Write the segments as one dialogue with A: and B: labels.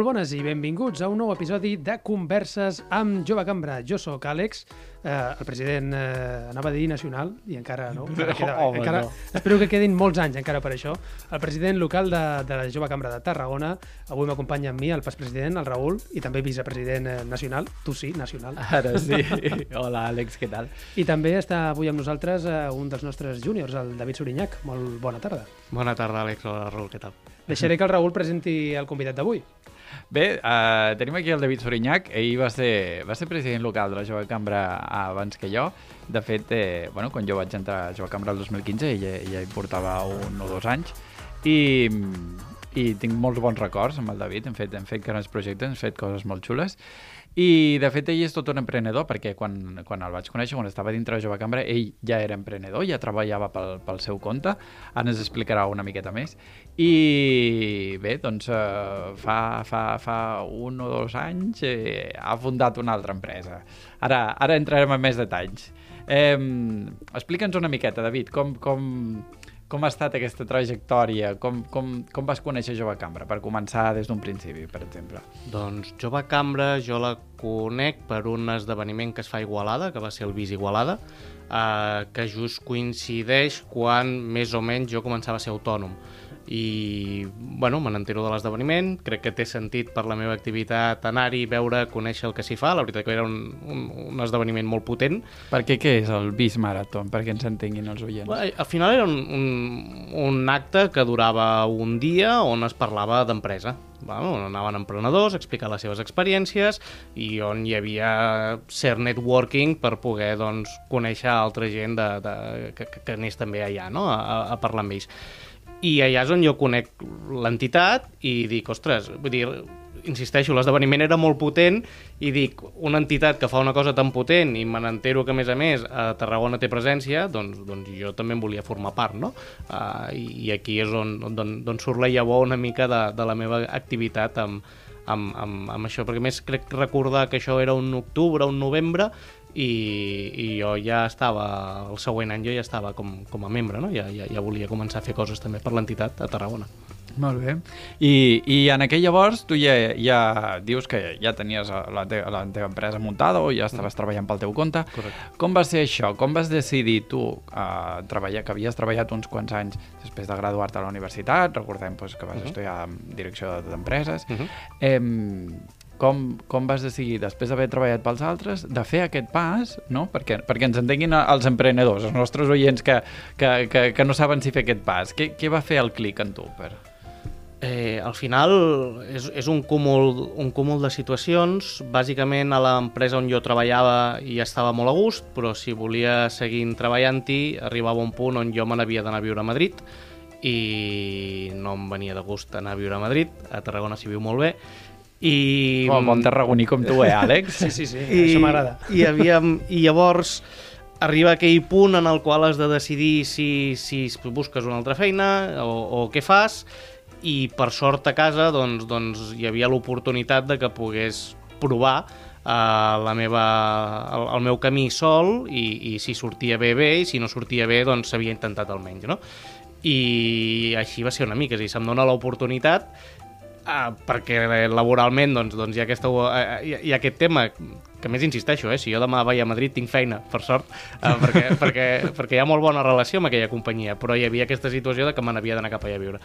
A: Molt bones i benvinguts a un nou episodi de Converses amb Jove Cambra. Jo sóc Àlex, eh, el president, eh, anava a dir nacional, i encara no. Encara queda,
B: Home,
A: encara,
B: no.
A: Espero que quedin molts anys encara per això. El president local de, de la Jove Cambra de Tarragona. Avui m'acompanya amb mi el pas president, el Raül, i també vicepresident eh, nacional. Tu sí, nacional.
B: Ara sí. Hola, Àlex, què tal?
A: I també està avui amb nosaltres eh, un dels nostres júniors, el David Sorinyac. Molt bona tarda.
C: Bona tarda, Àlex. Hola, Raül, què tal?
A: Deixaré que el Raül presenti el convidat d'avui.
B: Bé, uh, tenim aquí el David Sorinyac. Ell va ser, va ser president local de la Jove Cambra abans que jo. De fet, eh, bueno, quan jo vaig entrar a Jove Cambra el 2015, ell, ell ja hi portava un o dos anys. I, i tinc molts bons records amb el David. Hem fet, hem fet grans projectes, hem fet coses molt xules. I, de fet, ell és tot un emprenedor, perquè quan, quan el vaig conèixer, quan estava dintre de Jove Cambra, ell ja era emprenedor, ja treballava pel, pel seu compte. Ara ens explicarà una miqueta més. I bé, doncs eh, fa, fa, fa un o dos anys eh, ha fundat una altra empresa. Ara, ara entrarem en més detalls. Eh, Explica'ns una miqueta, David, com, com, com ha estat aquesta trajectòria? Com, com, com vas conèixer Jove Cambra? Per començar des d'un principi, per exemple.
C: Doncs Jove Cambra jo la conec per un esdeveniment que es fa a Igualada, que va ser el Vis Igualada, eh, que just coincideix quan més o menys jo començava a ser autònom. I, bueno, me n'entero de l'esdeveniment, crec que té sentit per la meva activitat anar-hi, veure, conèixer el que s'hi fa, la veritat que era un, un, un esdeveniment molt potent,
B: Perquè què és el Bis Marathon? Perquè ens entenguin els oients.
C: Bé, Al final era un, un, un acte que durava un dia on es parlava d'empresa. Bueno, on anaven emprenedors a explicar les seves experiències i on hi havia cert networking per poder doncs, conèixer altra gent de, de, que, que, que anés també allà no? a, a parlar amb ells. I allà és on jo conec l'entitat i dic, ostres, vull dir, insisteixo, l'esdeveniment era molt potent i dic, una entitat que fa una cosa tan potent i me n'entero que, a més a més, a Tarragona té presència, doncs, doncs jo també en volia formar part, no? Uh, i, I aquí és on, on, on surt la llavor una mica de, de la meva activitat amb, amb, amb, amb això, perquè més crec recordar que això era un octubre, un novembre, i, i jo ja estava, el següent any jo ja estava com, com a membre, no? ja, ja, ja volia començar a fer coses també per l'entitat a Tarragona.
B: Molt bé. I, I en aquell llavors tu ja, ja dius que ja tenies la, te la teva empresa muntada o ja estaves treballant pel teu compte.
C: Correcte.
B: Com va ser això? Com vas decidir tu uh, treballar, que havies treballat uns quants anys després de graduar-te a la universitat, recordem pues, que vas uh -huh. estudiar direcció d'empreses,
C: Uh -huh.
B: eh, com, com vas decidir, després d'haver treballat pels altres, de fer aquest pas, no? perquè, perquè ens entenguin els emprenedors, els nostres oients que, que, que, que no saben si fer aquest pas. Què, què va fer el clic en tu? Per...
C: Eh, al final és, és un, cúmul, un cúmul de situacions. Bàsicament a l'empresa on jo treballava hi estava molt a gust, però si volia seguir treballant-hi arribava un punt on jo me n'havia d'anar a viure a Madrid i no em venia de gust anar a viure a Madrid. A Tarragona s'hi viu molt bé. I...
B: Com bon tarragoní com tu, eh, Àlex?
A: Sí, sí, sí, I, això m'agrada.
C: I, havíem, I llavors arriba aquell punt en el qual has de decidir si, si busques una altra feina o, o què fas i per sort a casa doncs, doncs hi havia l'oportunitat de que pogués provar uh, la meva, el, el meu camí sol i, i si sortia bé, bé, i si no sortia bé, doncs s'havia intentat almenys, no? I així va ser una mica, és a dir, se'm dona l'oportunitat uh, perquè laboralment doncs, doncs hi, ha aquesta, uh, hi, ha, hi ha aquest tema que més insisteixo, eh, si jo demà vaig a Madrid tinc feina, per sort, uh, perquè, perquè, perquè hi ha molt bona relació amb aquella companyia, però hi havia aquesta situació de que me n'havia d'anar cap allà a viure.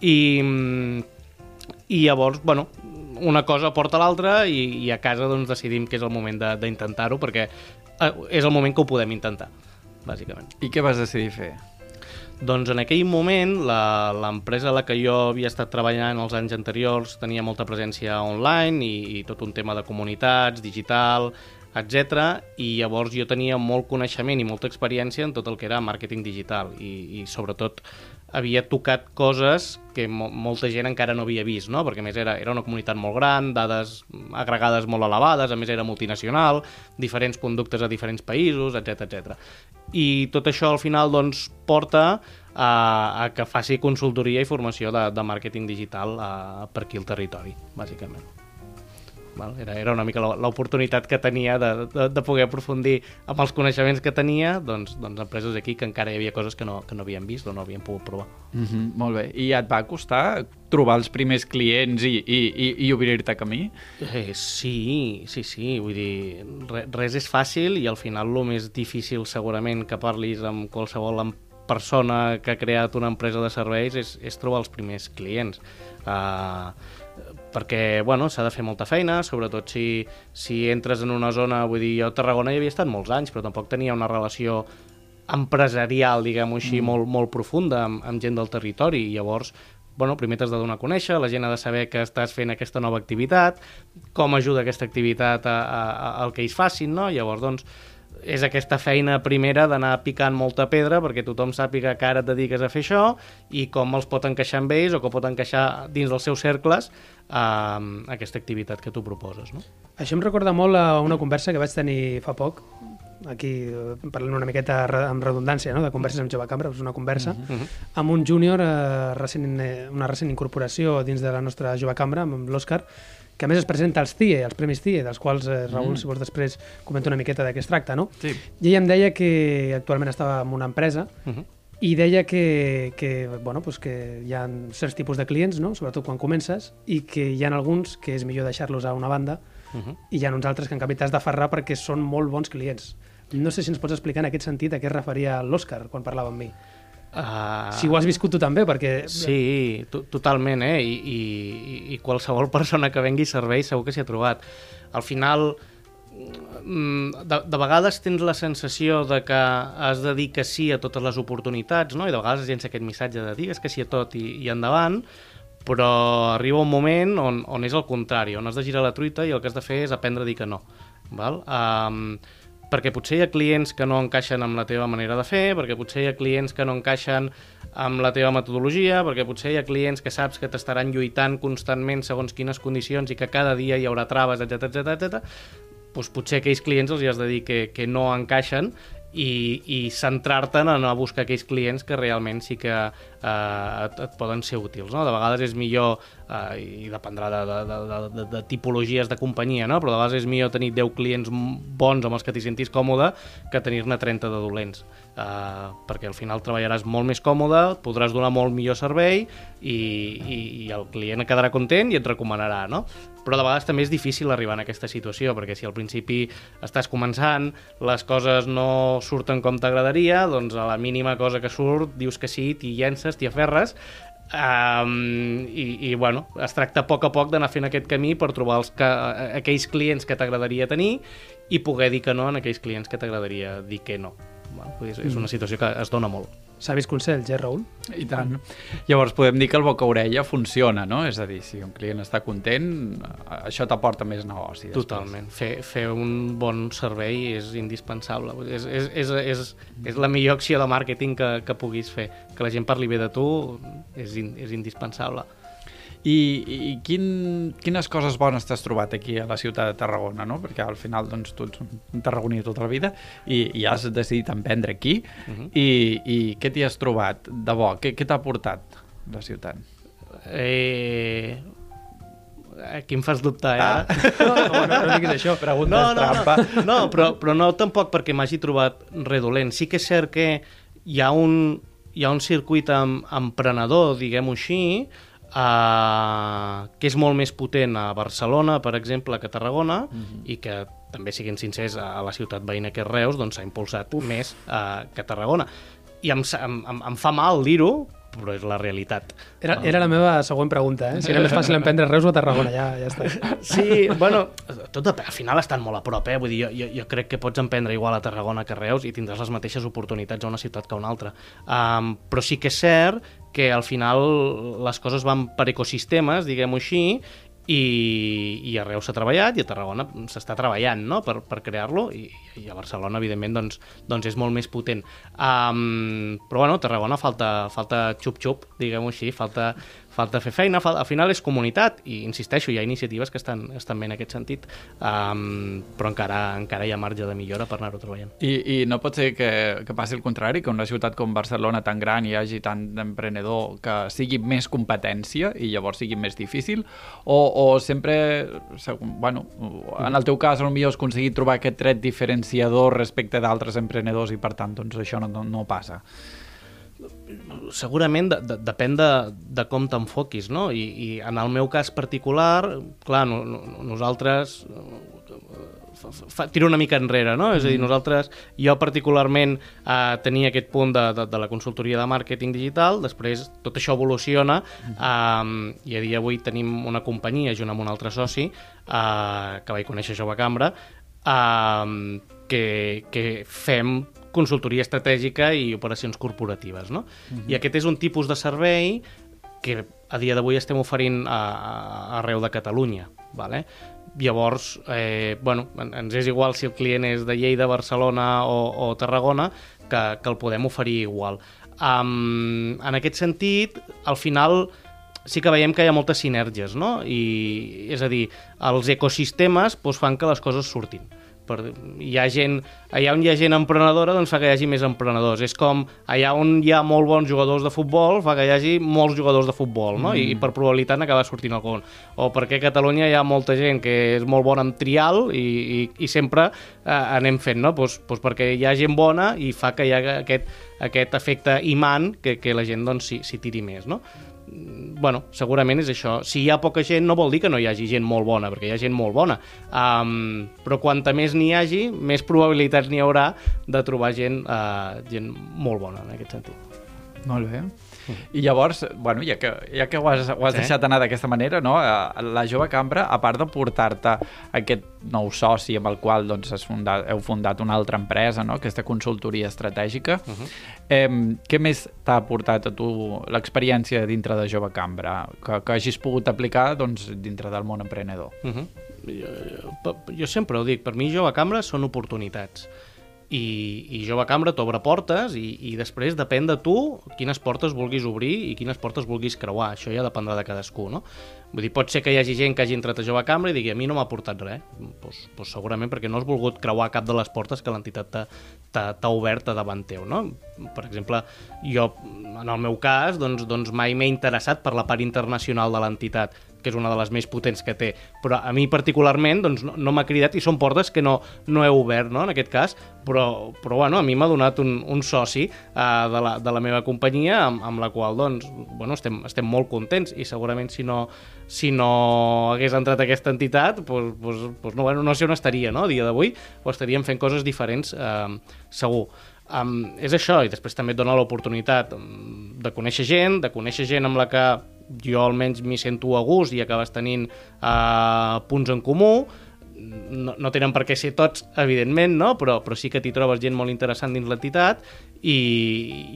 C: I, i llavors, bueno, una cosa porta l'altra i, i a casa doncs, decidim que és el moment de- d'intentar-ho perquè eh, és el moment que ho podem intentar, bàsicament.
B: I què vas decidir fer?
C: Doncs en aquell moment l'empresa a la que jo havia estat treballant els anys anteriors tenia molta presència online i, i tot un tema de comunitats, digital, etc. I llavors jo tenia molt coneixement i molta experiència en tot el que era màrqueting digital i, i sobretot havia tocat coses que mo molta gent encara no havia vist, no? perquè més era, era una comunitat molt gran, dades agregades molt elevades, a més era multinacional, diferents conductes a diferents països, etc etc. I tot això al final doncs, porta a, a que faci consultoria i formació de, de màrqueting digital a, per aquí al territori, bàsicament. Val? Era, era una mica l'oportunitat que tenia de, de, de poder aprofundir amb els coneixements que tenia doncs, doncs empreses aquí que encara hi havia coses que no, que no havien vist o no havien pogut provar.
B: Mm -hmm, molt bé. I et va costar trobar els primers clients i, i, i, i obrir-te camí?
C: Eh, sí, sí, sí. Vull dir, re, res és fàcil i al final el més difícil segurament que parlis amb qualsevol persona que ha creat una empresa de serveis és, és trobar els primers clients. Uh, perquè bueno, s'ha de fer molta feina, sobretot si, si entres en una zona, vull dir, jo a Tarragona hi havia estat molts anys, però tampoc tenia una relació empresarial, diguem-ho així, mm. molt, molt profunda amb, amb gent del territori, i llavors bueno, primer t'has de donar a conèixer, la gent ha de saber que estàs fent aquesta nova activitat, com ajuda aquesta activitat a, a, a, al que ells facin, no? Llavors, doncs, és aquesta feina primera d'anar picant molta pedra perquè tothom sàpiga que ara et dediques a fer això i com els pot encaixar amb ells o com pot encaixar dins dels seus cercles eh, aquesta activitat que tu proposes. No?
A: Això em recorda molt a una conversa que vaig tenir fa poc aquí parlant una miqueta amb redundància no? de converses amb Jove Cambra, és una conversa uh -huh. amb un júnior, eh, recent, eh, una recent incorporació dins de la nostra Jove Cambra, amb l'Òscar, que a més es presenta als CIE, als Premis CIE, dels quals eh, Raül, mm. si vols després, comenta una miqueta de què es tracta, no?
B: Sí.
A: I ell em deia que actualment estava en una empresa uh -huh. i deia que, que, bueno, pues que hi ha certs tipus de clients, no? sobretot quan comences, i que hi ha alguns que és millor deixar-los a una banda uh -huh. i hi ha uns altres que en canvi t'has d'aferrar perquè són molt bons clients. No sé si ens pots explicar en aquest sentit a què es referia l'Òscar quan parlava amb mi. Uh, si ho has viscut tu també, perquè...
C: Sí, totalment, eh? I, i, I qualsevol persona que vengui servei segur que s'hi ha trobat. Al final, mm, de, de vegades tens la sensació de que has de dir que sí a totes les oportunitats, no? i de vegades llença aquest missatge de digues que sí a tot i, i endavant, però arriba un moment on, on és el contrari, on has de girar la truita i el que has de fer és aprendre a dir que no. Val? Um, perquè potser hi ha clients que no encaixen amb la teva manera de fer, perquè potser hi ha clients que no encaixen amb la teva metodologia, perquè potser hi ha clients que saps que t'estaran lluitant constantment segons quines condicions i que cada dia hi haurà traves, etc etc etc. Doncs potser aquells clients els hi has de dir que, que no encaixen i, i centrar-te en a buscar aquells clients que realment sí que eh, et, et poden ser útils. No? De vegades és millor, eh, i dependrà de, de, de, de, de tipologies de companyia, no? però de vegades és millor tenir 10 clients bons amb els que t'hi sentis còmode que tenir-ne 30 de dolents eh, perquè al final treballaràs molt més còmode, podràs donar molt millor servei i, i, i el client quedarà content i et recomanarà, no? Però de vegades també és difícil arribar en aquesta situació, perquè si al principi estàs començant, les coses no surten com t'agradaria, doncs a la mínima cosa que surt dius que sí, t'hi llences, t'hi aferres, Um, i, i bueno, es tracta a poc a poc d'anar fent aquest camí per trobar els que, aquells clients que t'agradaria tenir i poder dir que no en aquells clients que t'agradaria dir que no. Bueno, és, és una situació que es dona molt.
A: Savis consells, eh, Raül?
B: I tant. Llavors podem dir que el boca-orella funciona, no? És a dir, si un client està content, això t'aporta més negoci.
C: Després. Totalment. Fer, fer un bon servei és indispensable. És, és, és, és, és la millor acció de màrqueting que, que puguis fer. Que la gent parli bé de tu és, in, és indispensable.
B: I, i quin, quines coses bones t'has trobat aquí a la ciutat de Tarragona, no? Perquè al final doncs, tu ets un tarragoní tota la vida i, i has decidit emprendre aquí. Uh mhm. -huh. I, I què t'hi has trobat de bo? Què, què t'ha portat la ciutat?
C: Eh, aquí em fas dubtar, eh? Ah.
A: No, no, no, no diguis això, preguntes
C: no, no, trampa. No, no però, però no tampoc perquè m'hagi trobat redolent. Sí que és cert que hi ha un, hi ha un circuit em, emprenedor, diguem-ho així, Uh, que és molt més potent a Barcelona, per exemple, que a Tarragona, uh mhm. -huh. i que també siguin sincers, a la ciutat veïna que és Reus, doncs s'ha impulsat Uf. més uh, que a Tarragona. I em, em, em fa mal dir-ho, però és la realitat.
A: Era, era la meva següent pregunta, eh? si era més fàcil emprendre Reus o Tarragona, ja, ja està.
C: Sí, bueno, tot depèn, al final estan molt a prop, eh? vull dir, jo, jo, jo crec que pots emprendre igual a Tarragona que a Reus i tindràs les mateixes oportunitats a una ciutat que a una altra. Um, però sí que és cert que al final les coses van per ecosistemes, diguem-ho així, i, i a Reus s'ha treballat i a Tarragona s'està treballant no? per, per crear-lo i, i a Barcelona evidentment doncs, doncs és molt més potent um, però bueno, a Tarragona falta, falta xup-xup, diguem-ho així falta, falta fer feina, fal... al final és comunitat i insisteixo, hi ha iniciatives que estan, estan bé en aquest sentit um, però encara, encara hi ha marge de millora per anar-ho treballant.
B: I, I no pot ser que, que passi el contrari, que una ciutat com Barcelona tan gran hi hagi tant d'emprenedor que sigui més competència i llavors sigui més difícil o, o sempre, bueno, en el teu cas potser has aconseguit trobar aquest tret diferenciador respecte d'altres emprenedors i per tant doncs això no, no, no passa
C: segurament de, de, depèn de, de com t'enfoquis, no? I, I en el meu cas particular, clar, no, no, nosaltres fa, fa, tiro una mica enrere, no? És a dir, mm. nosaltres, jo particularment eh, tenia aquest punt de, de, de la consultoria de màrqueting digital, després tot això evoluciona eh, i a dia d'avui tenim una companyia junt amb un altre soci eh, que vaig conèixer Jove Cambra eh, que, que fem consultoria estratègica i operacions corporatives. No? Uh -huh. I aquest és un tipus de servei que a dia d'avui estem oferint a, a, arreu de Catalunya. Vale? Llavors, eh, bueno, ens és igual si el client és de Lleida, Barcelona o, o Tarragona, que, que el podem oferir igual. Um, en aquest sentit, al final sí que veiem que hi ha moltes sinergies, no? I, és a dir, els ecosistemes doncs, fan que les coses surtin per, hi ha gent, allà on hi ha gent emprenedora doncs fa que hi hagi més emprenedors és com allà on hi ha molt bons jugadors de futbol fa que hi hagi molts jugadors de futbol no? Mm. I, i per probabilitat n'acaba sortint algun o perquè a Catalunya hi ha molta gent que és molt bona en trial i, i, i sempre eh, anem fent no? pues, pues perquè hi ha gent bona i fa que hi ha aquest, aquest efecte imant que, que la gent doncs s'hi tiri més no? Bueno, segurament és això. Si hi ha poca gent no vol dir que no hi hagi gent molt bona, perquè hi ha gent molt bona. Um, però quanta més n'hi hagi, més probabilitats n'hi haurà de trobar gent, uh, gent molt bona en aquest sentit.
B: Molt bé. I llavors, bueno, ja que, ja que ho has, ho has sí. deixat anar d'aquesta manera, no? Eh, la jove cambra, a part de portar-te aquest nou soci amb el qual doncs, has fundat, heu fundat una altra empresa, no? aquesta consultoria estratègica, uh -huh. eh, què més t'ha aportat a tu l'experiència dintre de jove cambra que, que hagis pogut aplicar doncs, dintre del món emprenedor? Uh -huh.
C: jo, jo sempre ho dic, per mi jove cambra són oportunitats i, i Jove Cambra t'obre portes i, i després depèn de tu quines portes vulguis obrir i quines portes vulguis creuar. Això ja dependrà de cadascú, no? Vull dir, pot ser que hi hagi gent que hagi entrat a Jove Cambra i digui a mi no m'ha portat res. Pues, pues segurament perquè no has volgut creuar cap de les portes que l'entitat t'ha obert a davant teu, no? Per exemple, jo, en el meu cas, doncs, doncs mai m'he interessat per la part internacional de l'entitat que és una de les més potents que té, però a mi particularment doncs, no, no m'ha cridat i són portes que no, no he obert, no?, en aquest cas, però, però bueno, a mi m'ha donat un, un soci uh, de, la, de la meva companyia amb, amb la qual doncs, bueno, estem, estem molt contents i segurament si no, si no hagués entrat aquesta entitat doncs, doncs, doncs no, bueno, no sé on estaria no? a dia d'avui, o estaríem fent coses diferents eh, segur. Um, és això, i després també et dona l'oportunitat de conèixer gent, de conèixer gent amb la que jo almenys m'hi sento a gust i acabes tenint uh, punts en comú, no, no tenen per què ser tots, evidentment, no? però, però sí que t'hi trobes gent molt interessant dins l'entitat i,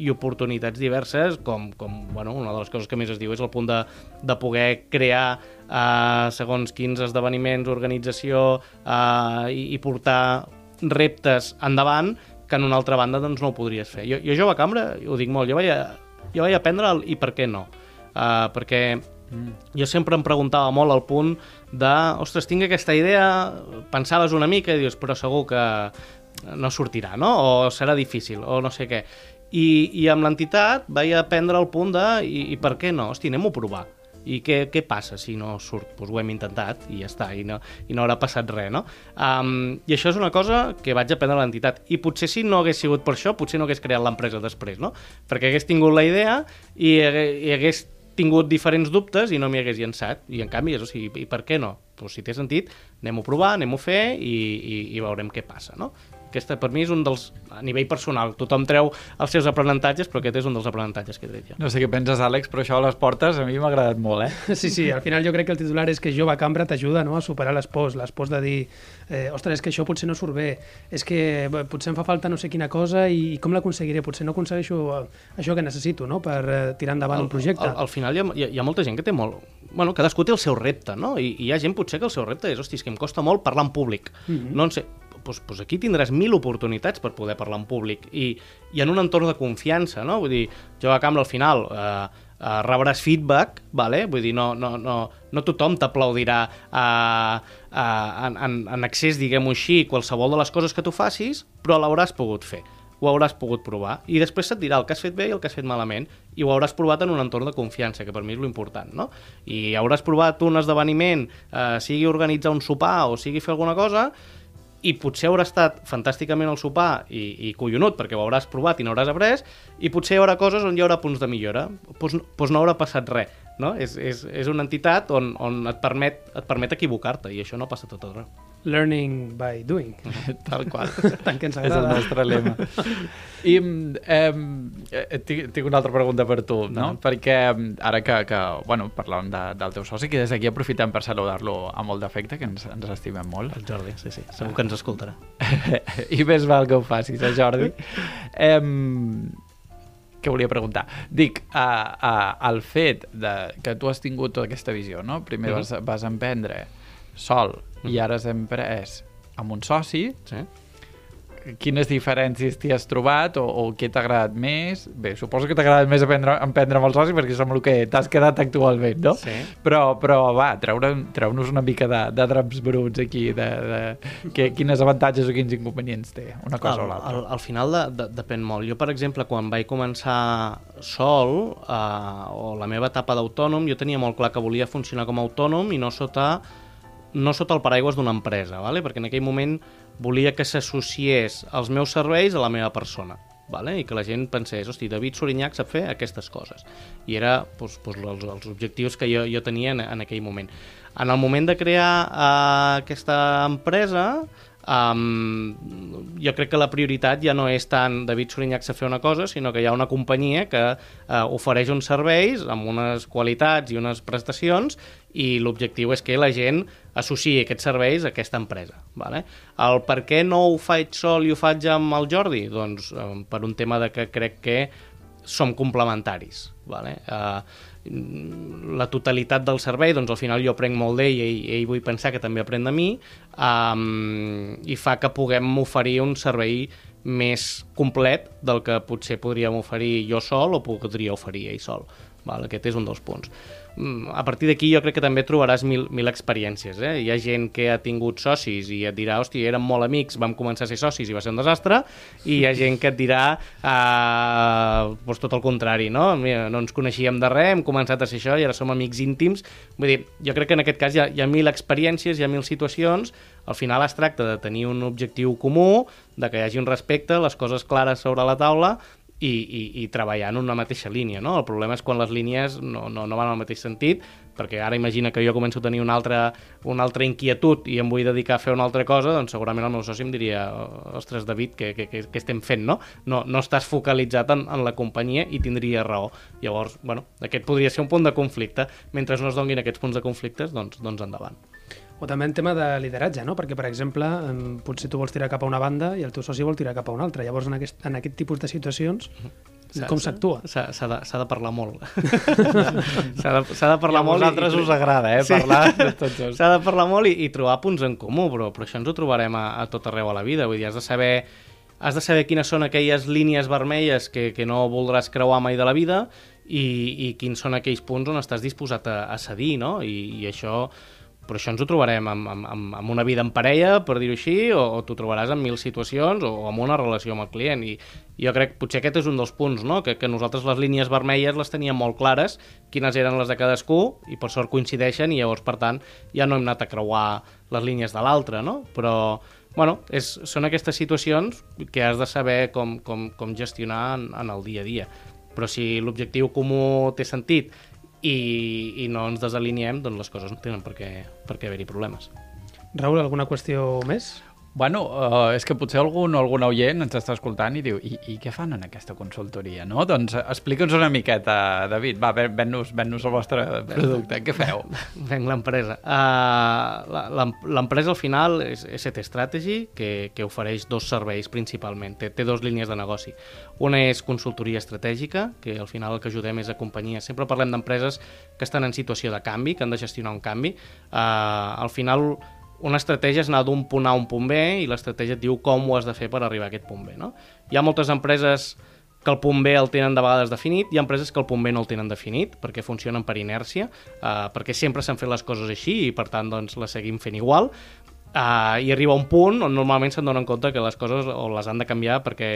C: i oportunitats diverses, com, com bueno, una de les coses que més es diu és el punt de, de poder crear uh, segons quins esdeveniments, organització uh, i, i portar reptes endavant que en una altra banda doncs, no ho podries fer. Jo, jo jove cambra, ho dic molt, jo vaig, a, jo vaig aprendre el i per què no uh, perquè mm. jo sempre em preguntava molt al punt de, ostres, tinc aquesta idea, pensaves una mica i dius, però segur que no sortirà, no? O serà difícil, o no sé què. I, i amb l'entitat vaig aprendre el punt de, i, i per què no? Hosti, anem-ho a provar. I què, què passa si no surt? Doncs ho hem intentat i ja està, i no, i no haurà passat res, no? Um, I això és una cosa que vaig aprendre a l'entitat. I potser si no hagués sigut per això, potser no hagués creat l'empresa després, no? Perquè hagués tingut la idea i, i hagués tingut diferents dubtes i no m'hi hagués llançat. I en canvi, és, o sigui, i per què no? Pues, si té sentit, anem-ho a provar, anem-ho a fer i, i, i veurem què passa, no? Aquesta per mi és un dels, a nivell personal, tothom treu els seus aprenentatges, però aquest és un dels aprenentatges que he tret jo.
B: No sé què penses, Àlex, però això a les portes a mi m'ha agradat molt, eh?
A: Sí, sí, al final jo crec que el titular és que jove cambra t'ajuda no, a superar les pors, les pors de dir eh, ostres, és que això potser no surt bé, és que bé, potser em fa falta no sé quina cosa i, i com l'aconseguiré? Potser no aconsegueixo eh, això que necessito no, per eh, tirar endavant
C: al,
A: un projecte.
C: Al, al final hi ha, hi ha, hi ha molta gent que té molt... Bueno, cadascú té el seu repte, no? I, i hi ha gent potser que el seu repte és, hosti, és que em costa molt parlar en públic. Mm -hmm. No en sé, doncs, doncs aquí tindràs mil oportunitats per poder parlar en públic i, i en un entorn de confiança, no? Vull dir, jo a cambra al final eh, eh, rebràs feedback, vale? vull dir, no, no, no, no tothom t'aplaudirà eh, eh, en, en, en accés, diguem-ho així, qualsevol de les coses que tu facis, però l'hauràs pogut fer ho hauràs pogut provar i després se't dirà el que has fet bé i el que has fet malament i ho hauràs provat en un entorn de confiança, que per mi és important, no? I hauràs provat un esdeveniment, eh, sigui organitzar un sopar o sigui fer alguna cosa, i potser haurà estat fantàsticament el sopar i, i collonut perquè ho hauràs provat i n'hauràs après i potser hi haurà coses on hi haurà punts de millora. Doncs, doncs no haurà passat res no? és, és, és una entitat on, on et permet, et permet equivocar-te i això no passa tot arreu
A: Learning by doing.
B: Tal qual.
A: Tant que ens
B: És el
A: agrada.
B: nostre lema. I eh, tinc, tinc una altra pregunta per tu, no?
C: No.
B: Perquè ara que, que bueno, parlàvem de, del teu soci, que des d'aquí aprofitem per saludar-lo amb molt d'afecte, que ens, ens estimem molt.
C: el Jordi, sí, sí, segur que ens escoltarà
B: I més val que ho facis, eh, Jordi? Em, què volia preguntar? Dic, a, a, el fet de que tu has tingut tota aquesta visió, no? Primer
C: Mhm.
B: vas, vas emprendre sol i ara has emprès amb un soci,
C: sí?
B: Quines diferències t'hi has trobat o, o què t'ha agradat més? Bé, suposo que t'ha agradat més aprendre, emprendre amb el soci perquè és amb el que t'has quedat actualment, no?
C: Sí.
B: Però, però va, treu-nos una mica de, de draps bruts aquí, de, de que, quines avantatges o quins inconvenients té una cosa
C: al,
B: o l'altra.
C: al, al final de, de, depèn molt. Jo, per exemple, quan vaig començar sol, eh, o la meva etapa d'autònom, jo tenia molt clar que volia funcionar com a autònom i no sota, no sota el paraigües d'una empresa, vale? perquè en aquell moment volia que s'associés els meus serveis a la meva persona. Vale? i que la gent pensés, hosti, David Sorinyac sap fer aquestes coses. I era doncs, doncs, els, els objectius que jo, jo tenia en, en aquell moment. En el moment de crear uh, aquesta empresa, um, jo crec que la prioritat ja no és tant David Sorinyac sap fer una cosa, sinó que hi ha una companyia que uh, ofereix uns serveis amb unes qualitats i unes prestacions i l'objectiu és que la gent associï aquests serveis a aquesta empresa. Vale? El per què no ho faig sol i ho faig amb el Jordi? Doncs eh, per un tema de que crec que som complementaris. Vale? Eh, la totalitat del servei, doncs al final jo aprenc molt d'ell i ell vull pensar que també aprèn de mi um, i fa que puguem oferir un servei més complet del que potser podríem oferir jo sol o podria oferir ell sol. Val? Aquest és un dels punts. A partir d'aquí jo crec que també trobaràs mil, mil experiències. Eh? Hi ha gent que ha tingut socis i et dirà, hòstia, érem molt amics, vam començar a ser socis i va ser un desastre, i hi ha gent que et dirà eh, doncs tot el contrari, no? Mira, no ens coneixíem de res, hem començat a ser això i ara som amics íntims. Vull dir, jo crec que en aquest cas hi ha, hi ha mil experiències, hi ha mil situacions, al final es tracta de tenir un objectiu comú, de que hi hagi un respecte, les coses clares sobre la taula i, i, i treballar en una mateixa línia. No? El problema és quan les línies no, no, no van al mateix sentit, perquè ara imagina que jo començo a tenir una altra, una altra inquietud i em vull dedicar a fer una altra cosa, doncs segurament el meu soci em diria ostres, David, què, què, què, què estem fent, no? No, no estàs focalitzat en, en la companyia i tindria raó. Llavors, bueno, aquest podria ser un punt de conflicte. Mentre no es donguin aquests punts de conflictes, doncs, doncs endavant.
A: O també en tema de lideratge, no? Perquè, per exemple, em, potser tu vols tirar cap a una banda i el teu soci vol tirar cap a una altra. Llavors, en aquest, en aquest tipus de situacions, com s'actua?
C: S'ha s'ha de, s'ha de parlar molt. S'ha de, s'ha de parlar
B: a
C: molt.
B: vosaltres us agrada, eh, parlar de tots dos.
C: S'ha de parlar molt i, i trobar punts en comú, però, però això ens ho trobarem a, a tot arreu a la vida. Vull dir, has de saber has de saber quines són aquelles línies vermelles que, que no voldràs creuar mai de la vida i, i quins són aquells punts on estàs disposat a, a cedir, no? I, i això però això ens ho trobarem amb, amb, amb, una vida en parella, per dir-ho així, o, o t'ho trobaràs en mil situacions o, o amb una relació amb el client. I jo crec, potser aquest és un dels punts, no? que, que nosaltres les línies vermelles les teníem molt clares, quines eren les de cadascú, i per sort coincideixen, i llavors, per tant, ja no hem anat a creuar les línies de l'altre, no? Però, bueno, és, són aquestes situacions que has de saber com, com, com gestionar en, en el dia a dia. Però si l'objectiu comú té sentit i, i no ens desaliniem, doncs les coses no tenen per què, per què haver-hi problemes.
A: Raül, alguna qüestió més?
B: Bueno, uh, és que potser algun algun oient ens està escoltant i diu i, i què fan en aquesta consultoria, no? Doncs explica'ns una miqueta, David. Va, ven-nos ven el vostre producte. Què feu?
C: Venc l'empresa. Uh, l'empresa al final és ST Strategy, que, que ofereix dos serveis principalment. Té, té dos línies de negoci. Una és consultoria estratègica, que al final el que ajudem és a companyies. Sempre parlem d'empreses que estan en situació de canvi, que han de gestionar un canvi. Uh, al final una estratègia és anar d'un punt A a un punt B i l'estratègia et diu com ho has de fer per arribar a aquest punt B. No? Hi ha moltes empreses que el punt B el tenen de vegades definit, hi ha empreses que el punt B no el tenen definit perquè funcionen per inèrcia, eh, perquè sempre s'han fet les coses així i per tant doncs, les seguim fent igual, Uh, i arriba un punt on normalment se'n donen compte que les coses o les han de canviar perquè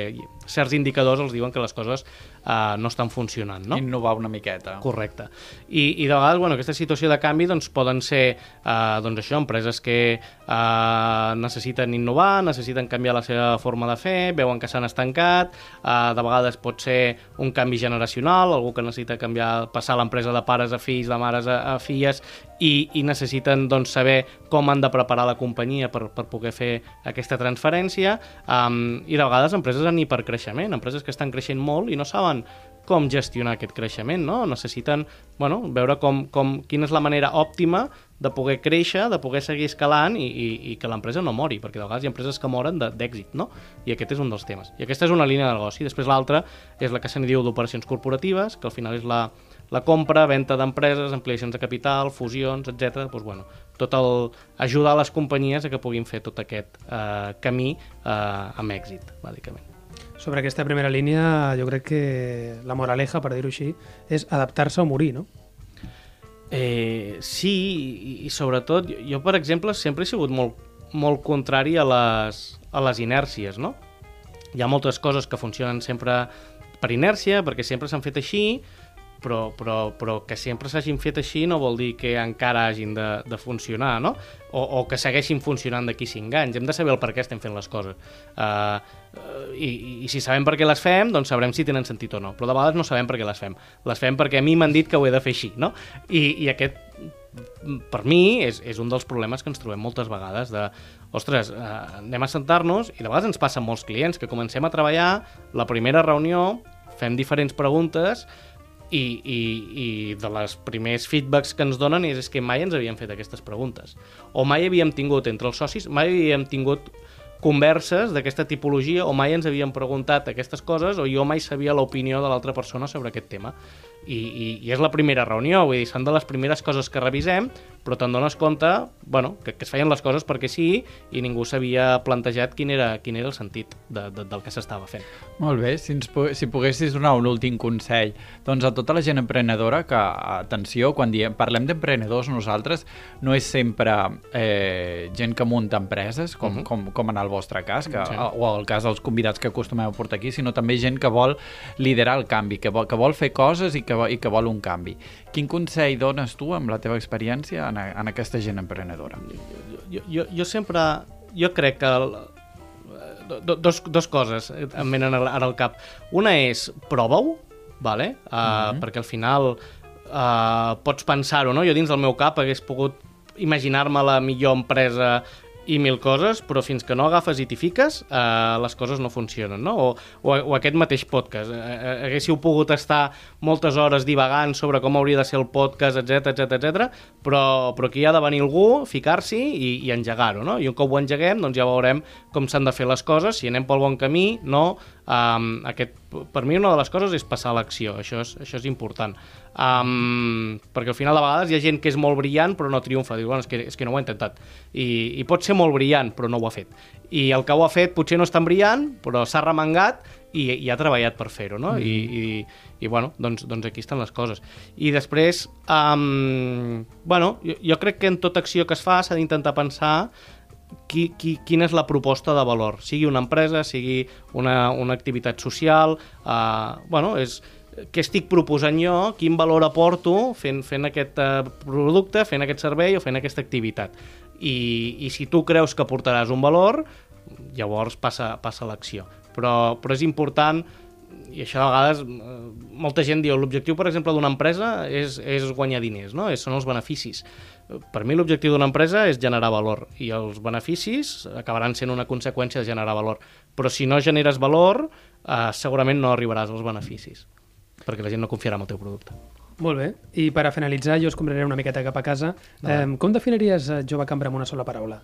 C: certs indicadors els diuen que les coses uh, no estan funcionant. No?
B: Innovar una miqueta.
C: Correcte. I, i de vegades bueno, aquesta situació de canvi doncs, poden ser uh, doncs això, empreses que uh, necessiten innovar, necessiten canviar la seva forma de fer, veuen que s'han estancat, uh, de vegades pot ser un canvi generacional, algú que necessita canviar, passar l'empresa de pares a fills, de mares a, a filles, i, i necessiten doncs, saber com han de preparar la companyia per, per poder fer aquesta transferència um, i de vegades empreses en hipercreixement, empreses que estan creixent molt i no saben com gestionar aquest creixement, no? Necessiten bueno, veure com, com, quina és la manera òptima de poder créixer, de poder seguir escalant i, i, i que l'empresa no mori, perquè de vegades hi ha empreses que moren d'èxit, no? I aquest és un dels temes. I aquesta és una línia de negoci. Després l'altra és la que se n'hi diu d'operacions corporatives, que al final és la, la compra, venda d'empreses, ampliacions de capital, fusions, etc. Doncs, bueno, tot el, ajudar les companyies a que puguin fer tot aquest eh, camí eh, amb èxit, bàsicament.
A: Sobre aquesta primera línia, jo crec que la moraleja, per dir-ho així, és adaptar-se o morir, no?
C: Eh, sí, i, i sobretot, jo, jo, per exemple, sempre he sigut molt, molt contrari a les, a les inèrcies, no? Hi ha moltes coses que funcionen sempre per inèrcia, perquè sempre s'han fet així, però, però, però que sempre s'hagin fet així no vol dir que encara hagin de, de funcionar, no? O, o que segueixin funcionant d'aquí 5 anys. Hem de saber el per què estem fent les coses. Uh, i, I si sabem per què les fem, doncs sabrem si tenen sentit o no. Però de vegades no sabem per què les fem. Les fem perquè a mi m'han dit que ho he de fer així, no? I, i aquest per mi és, és un dels problemes que ens trobem moltes vegades de, ostres, eh, anem a sentar-nos i de vegades ens passen molts clients que comencem a treballar, la primera reunió, fem diferents preguntes i, i, i de les primers feedbacks que ens donen és, és que mai ens havíem fet aquestes preguntes. O mai havíem tingut entre els socis, mai havíem tingut converses d'aquesta tipologia o mai ens havíem preguntat aquestes coses o jo mai sabia l'opinió de l'altra persona sobre aquest tema i, i, i és la primera reunió, vull dir, són de les primeres coses que revisem, però te'n dones compte bueno, que, que es feien les coses perquè sí i ningú s'havia plantejat quin era, quin era el sentit de, de, del que s'estava fent.
B: Molt bé, si, ens, si poguessis donar un últim consell, doncs a tota la gent emprenedora que, atenció, quan diem, parlem d'emprenedors nosaltres, no és sempre eh, gent que munta empreses, com, uh mhm. -huh. com, com en el vostre cas, que, sí. o el cas dels convidats que acostumeu a portar aquí, sinó també gent que vol liderar el canvi, que vol, que vol fer coses i que, i que vol un canvi. Quin consell dones tu amb la teva experiència en, en aquesta gent emprenedora?
C: Jo, jo, jo sempre... Jo crec que el, dos, dos coses em venen ara al cap. Una és, prova-ho, vale? uh, mm -hmm. perquè al final uh, pots pensar-ho, no? Jo dins del meu cap hagués pogut imaginar-me la millor empresa i mil coses, però fins que no agafes i t'hi fiques, eh, les coses no funcionen, no? O, o, o aquest mateix podcast. Eh, eh, haguéssiu pogut estar moltes hores divagant sobre com hauria de ser el podcast, etc etc etc, però, però aquí ha de venir algú, ficar-s'hi i, i engegar-ho, no? I un cop ho engeguem, doncs ja veurem com s'han de fer les coses, si anem pel bon camí, no, Um, aquest, per mi una de les coses és passar a l'acció, això, és, això és important. Um, perquè al final de vegades hi ha gent que és molt brillant però no triomfa, diu, bueno, és que, és que no ho ha intentat. I, I pot ser molt brillant però no ho ha fet. I el que ho ha fet potser no és tan brillant però s'ha remengat i, i ha treballat per fer-ho, no? Mm. I, i, I, bueno, doncs, doncs aquí estan les coses. I després, um, bueno, jo, jo crec que en tota acció que es fa s'ha d'intentar pensar qui, qui, quina és la proposta de valor, sigui una empresa, sigui una, una activitat social, eh, bueno, és què estic proposant jo, quin valor aporto fent, fent aquest eh, producte, fent aquest servei o fent aquesta activitat. I, i si tu creus que aportaràs un valor, llavors passa, passa l'acció. Però, però és important i això a vegades eh, molta gent diu l'objectiu, per exemple, d'una empresa és, és guanyar diners, no? És, són els beneficis. Per mi l'objectiu d'una empresa és generar valor i els beneficis acabaran sent una conseqüència de generar valor. Però si no generes valor, eh, segurament no arribaràs als beneficis, perquè la gent no confiarà en el teu producte.
A: Molt bé. I per a finalitzar, jo us compraré una miqueta cap a casa. Eh, com definiries eh, Jove Cambra amb una sola paraula?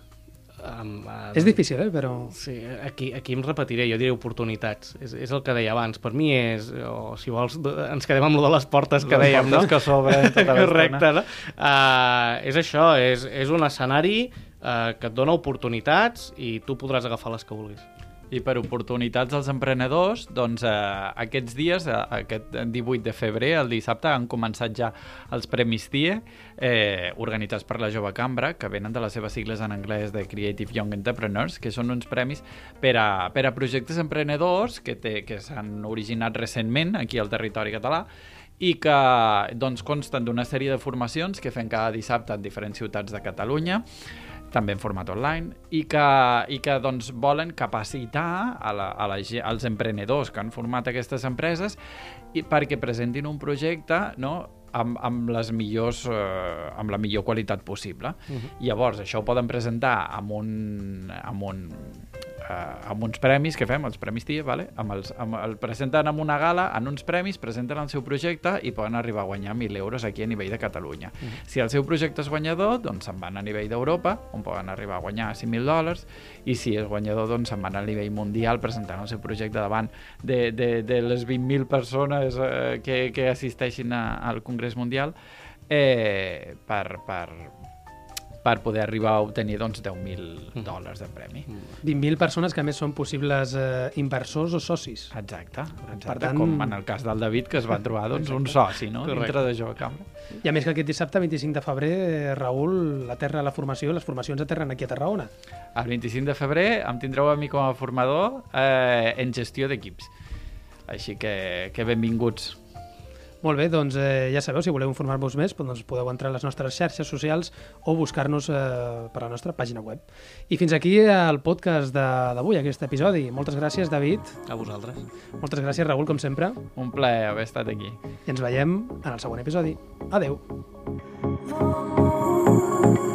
C: Um, uh,
A: És difícil, eh? Però...
C: Sí, aquí, aquí em repetiré, jo diré oportunitats. És, és el que deia abans. Per mi és, o si vols, ens quedem amb lo de les portes que
B: Les
C: dèiem, no?
B: portes que s'obren tota.
C: Correcte, no? Uh, és això, és, és un escenari uh, que et dona oportunitats i tu podràs agafar les que vulguis.
B: I per oportunitats als emprenedors, doncs eh, aquests dies, eh, aquest 18 de febrer, el dissabte, han començat ja els Premis TIE, eh, organitzats per la Jove Cambra, que venen de les seves sigles en anglès de Creative Young Entrepreneurs, que són uns premis per a, per a projectes emprenedors que, té, que s'han originat recentment aquí al territori català i que doncs, consten d'una sèrie de formacions que fem cada dissabte en diferents ciutats de Catalunya també en format online, i que, i que doncs, volen capacitar a la, a la, als emprenedors que han format aquestes empreses i perquè presentin un projecte no, amb, amb, les millors, eh, amb la millor qualitat possible. Uh -huh. Llavors, això ho poden presentar amb un, amb un, eh, amb uns premis que fem, els Premis TIE, vale? amb els, amb, el presenten en una gala, en uns premis, presenten el seu projecte i poden arribar a guanyar 1.000 euros aquí a nivell de Catalunya. Uh -huh. Si el seu projecte és guanyador, doncs se'n van a nivell d'Europa, on poden arribar a guanyar 5.000 dòlars, i si és guanyador, doncs se'n van a nivell mundial presentant el seu projecte davant de, de, de les 20.000 persones eh, que, que assisteixin a, al Congrés Mundial eh, per, per, per poder arribar a obtenir doncs, 10.000 dòlars de premi.
A: 20.000 persones que a més són possibles eh, inversors o socis.
B: Exacte, exacte.
A: Per tant-
B: com en el cas del David, que es va trobar doncs, un soci no?
C: Correcte.
B: dintre de Jove Cambra.
A: I a més que aquest dissabte, 25 de febrer, eh, Raül aterra la formació, les formacions aterren aquí a Tarragona.
B: El 25 de febrer em tindreu a mi com a formador eh, en gestió d'equips. Així que, que benvinguts.
A: Molt bé, doncs eh, ja sabeu, si voleu informar-vos més, doncs podeu entrar a les nostres xarxes socials o buscar-nos eh, per la nostra pàgina web. I fins aquí el podcast de- d'avui, aquest episodi. Moltes gràcies, David.
C: A vosaltres.
A: Moltes gràcies, Raül, com sempre.
B: Un plaer haver estat aquí.
A: I ens veiem en el següent episodi. Adeu.
D: Vamos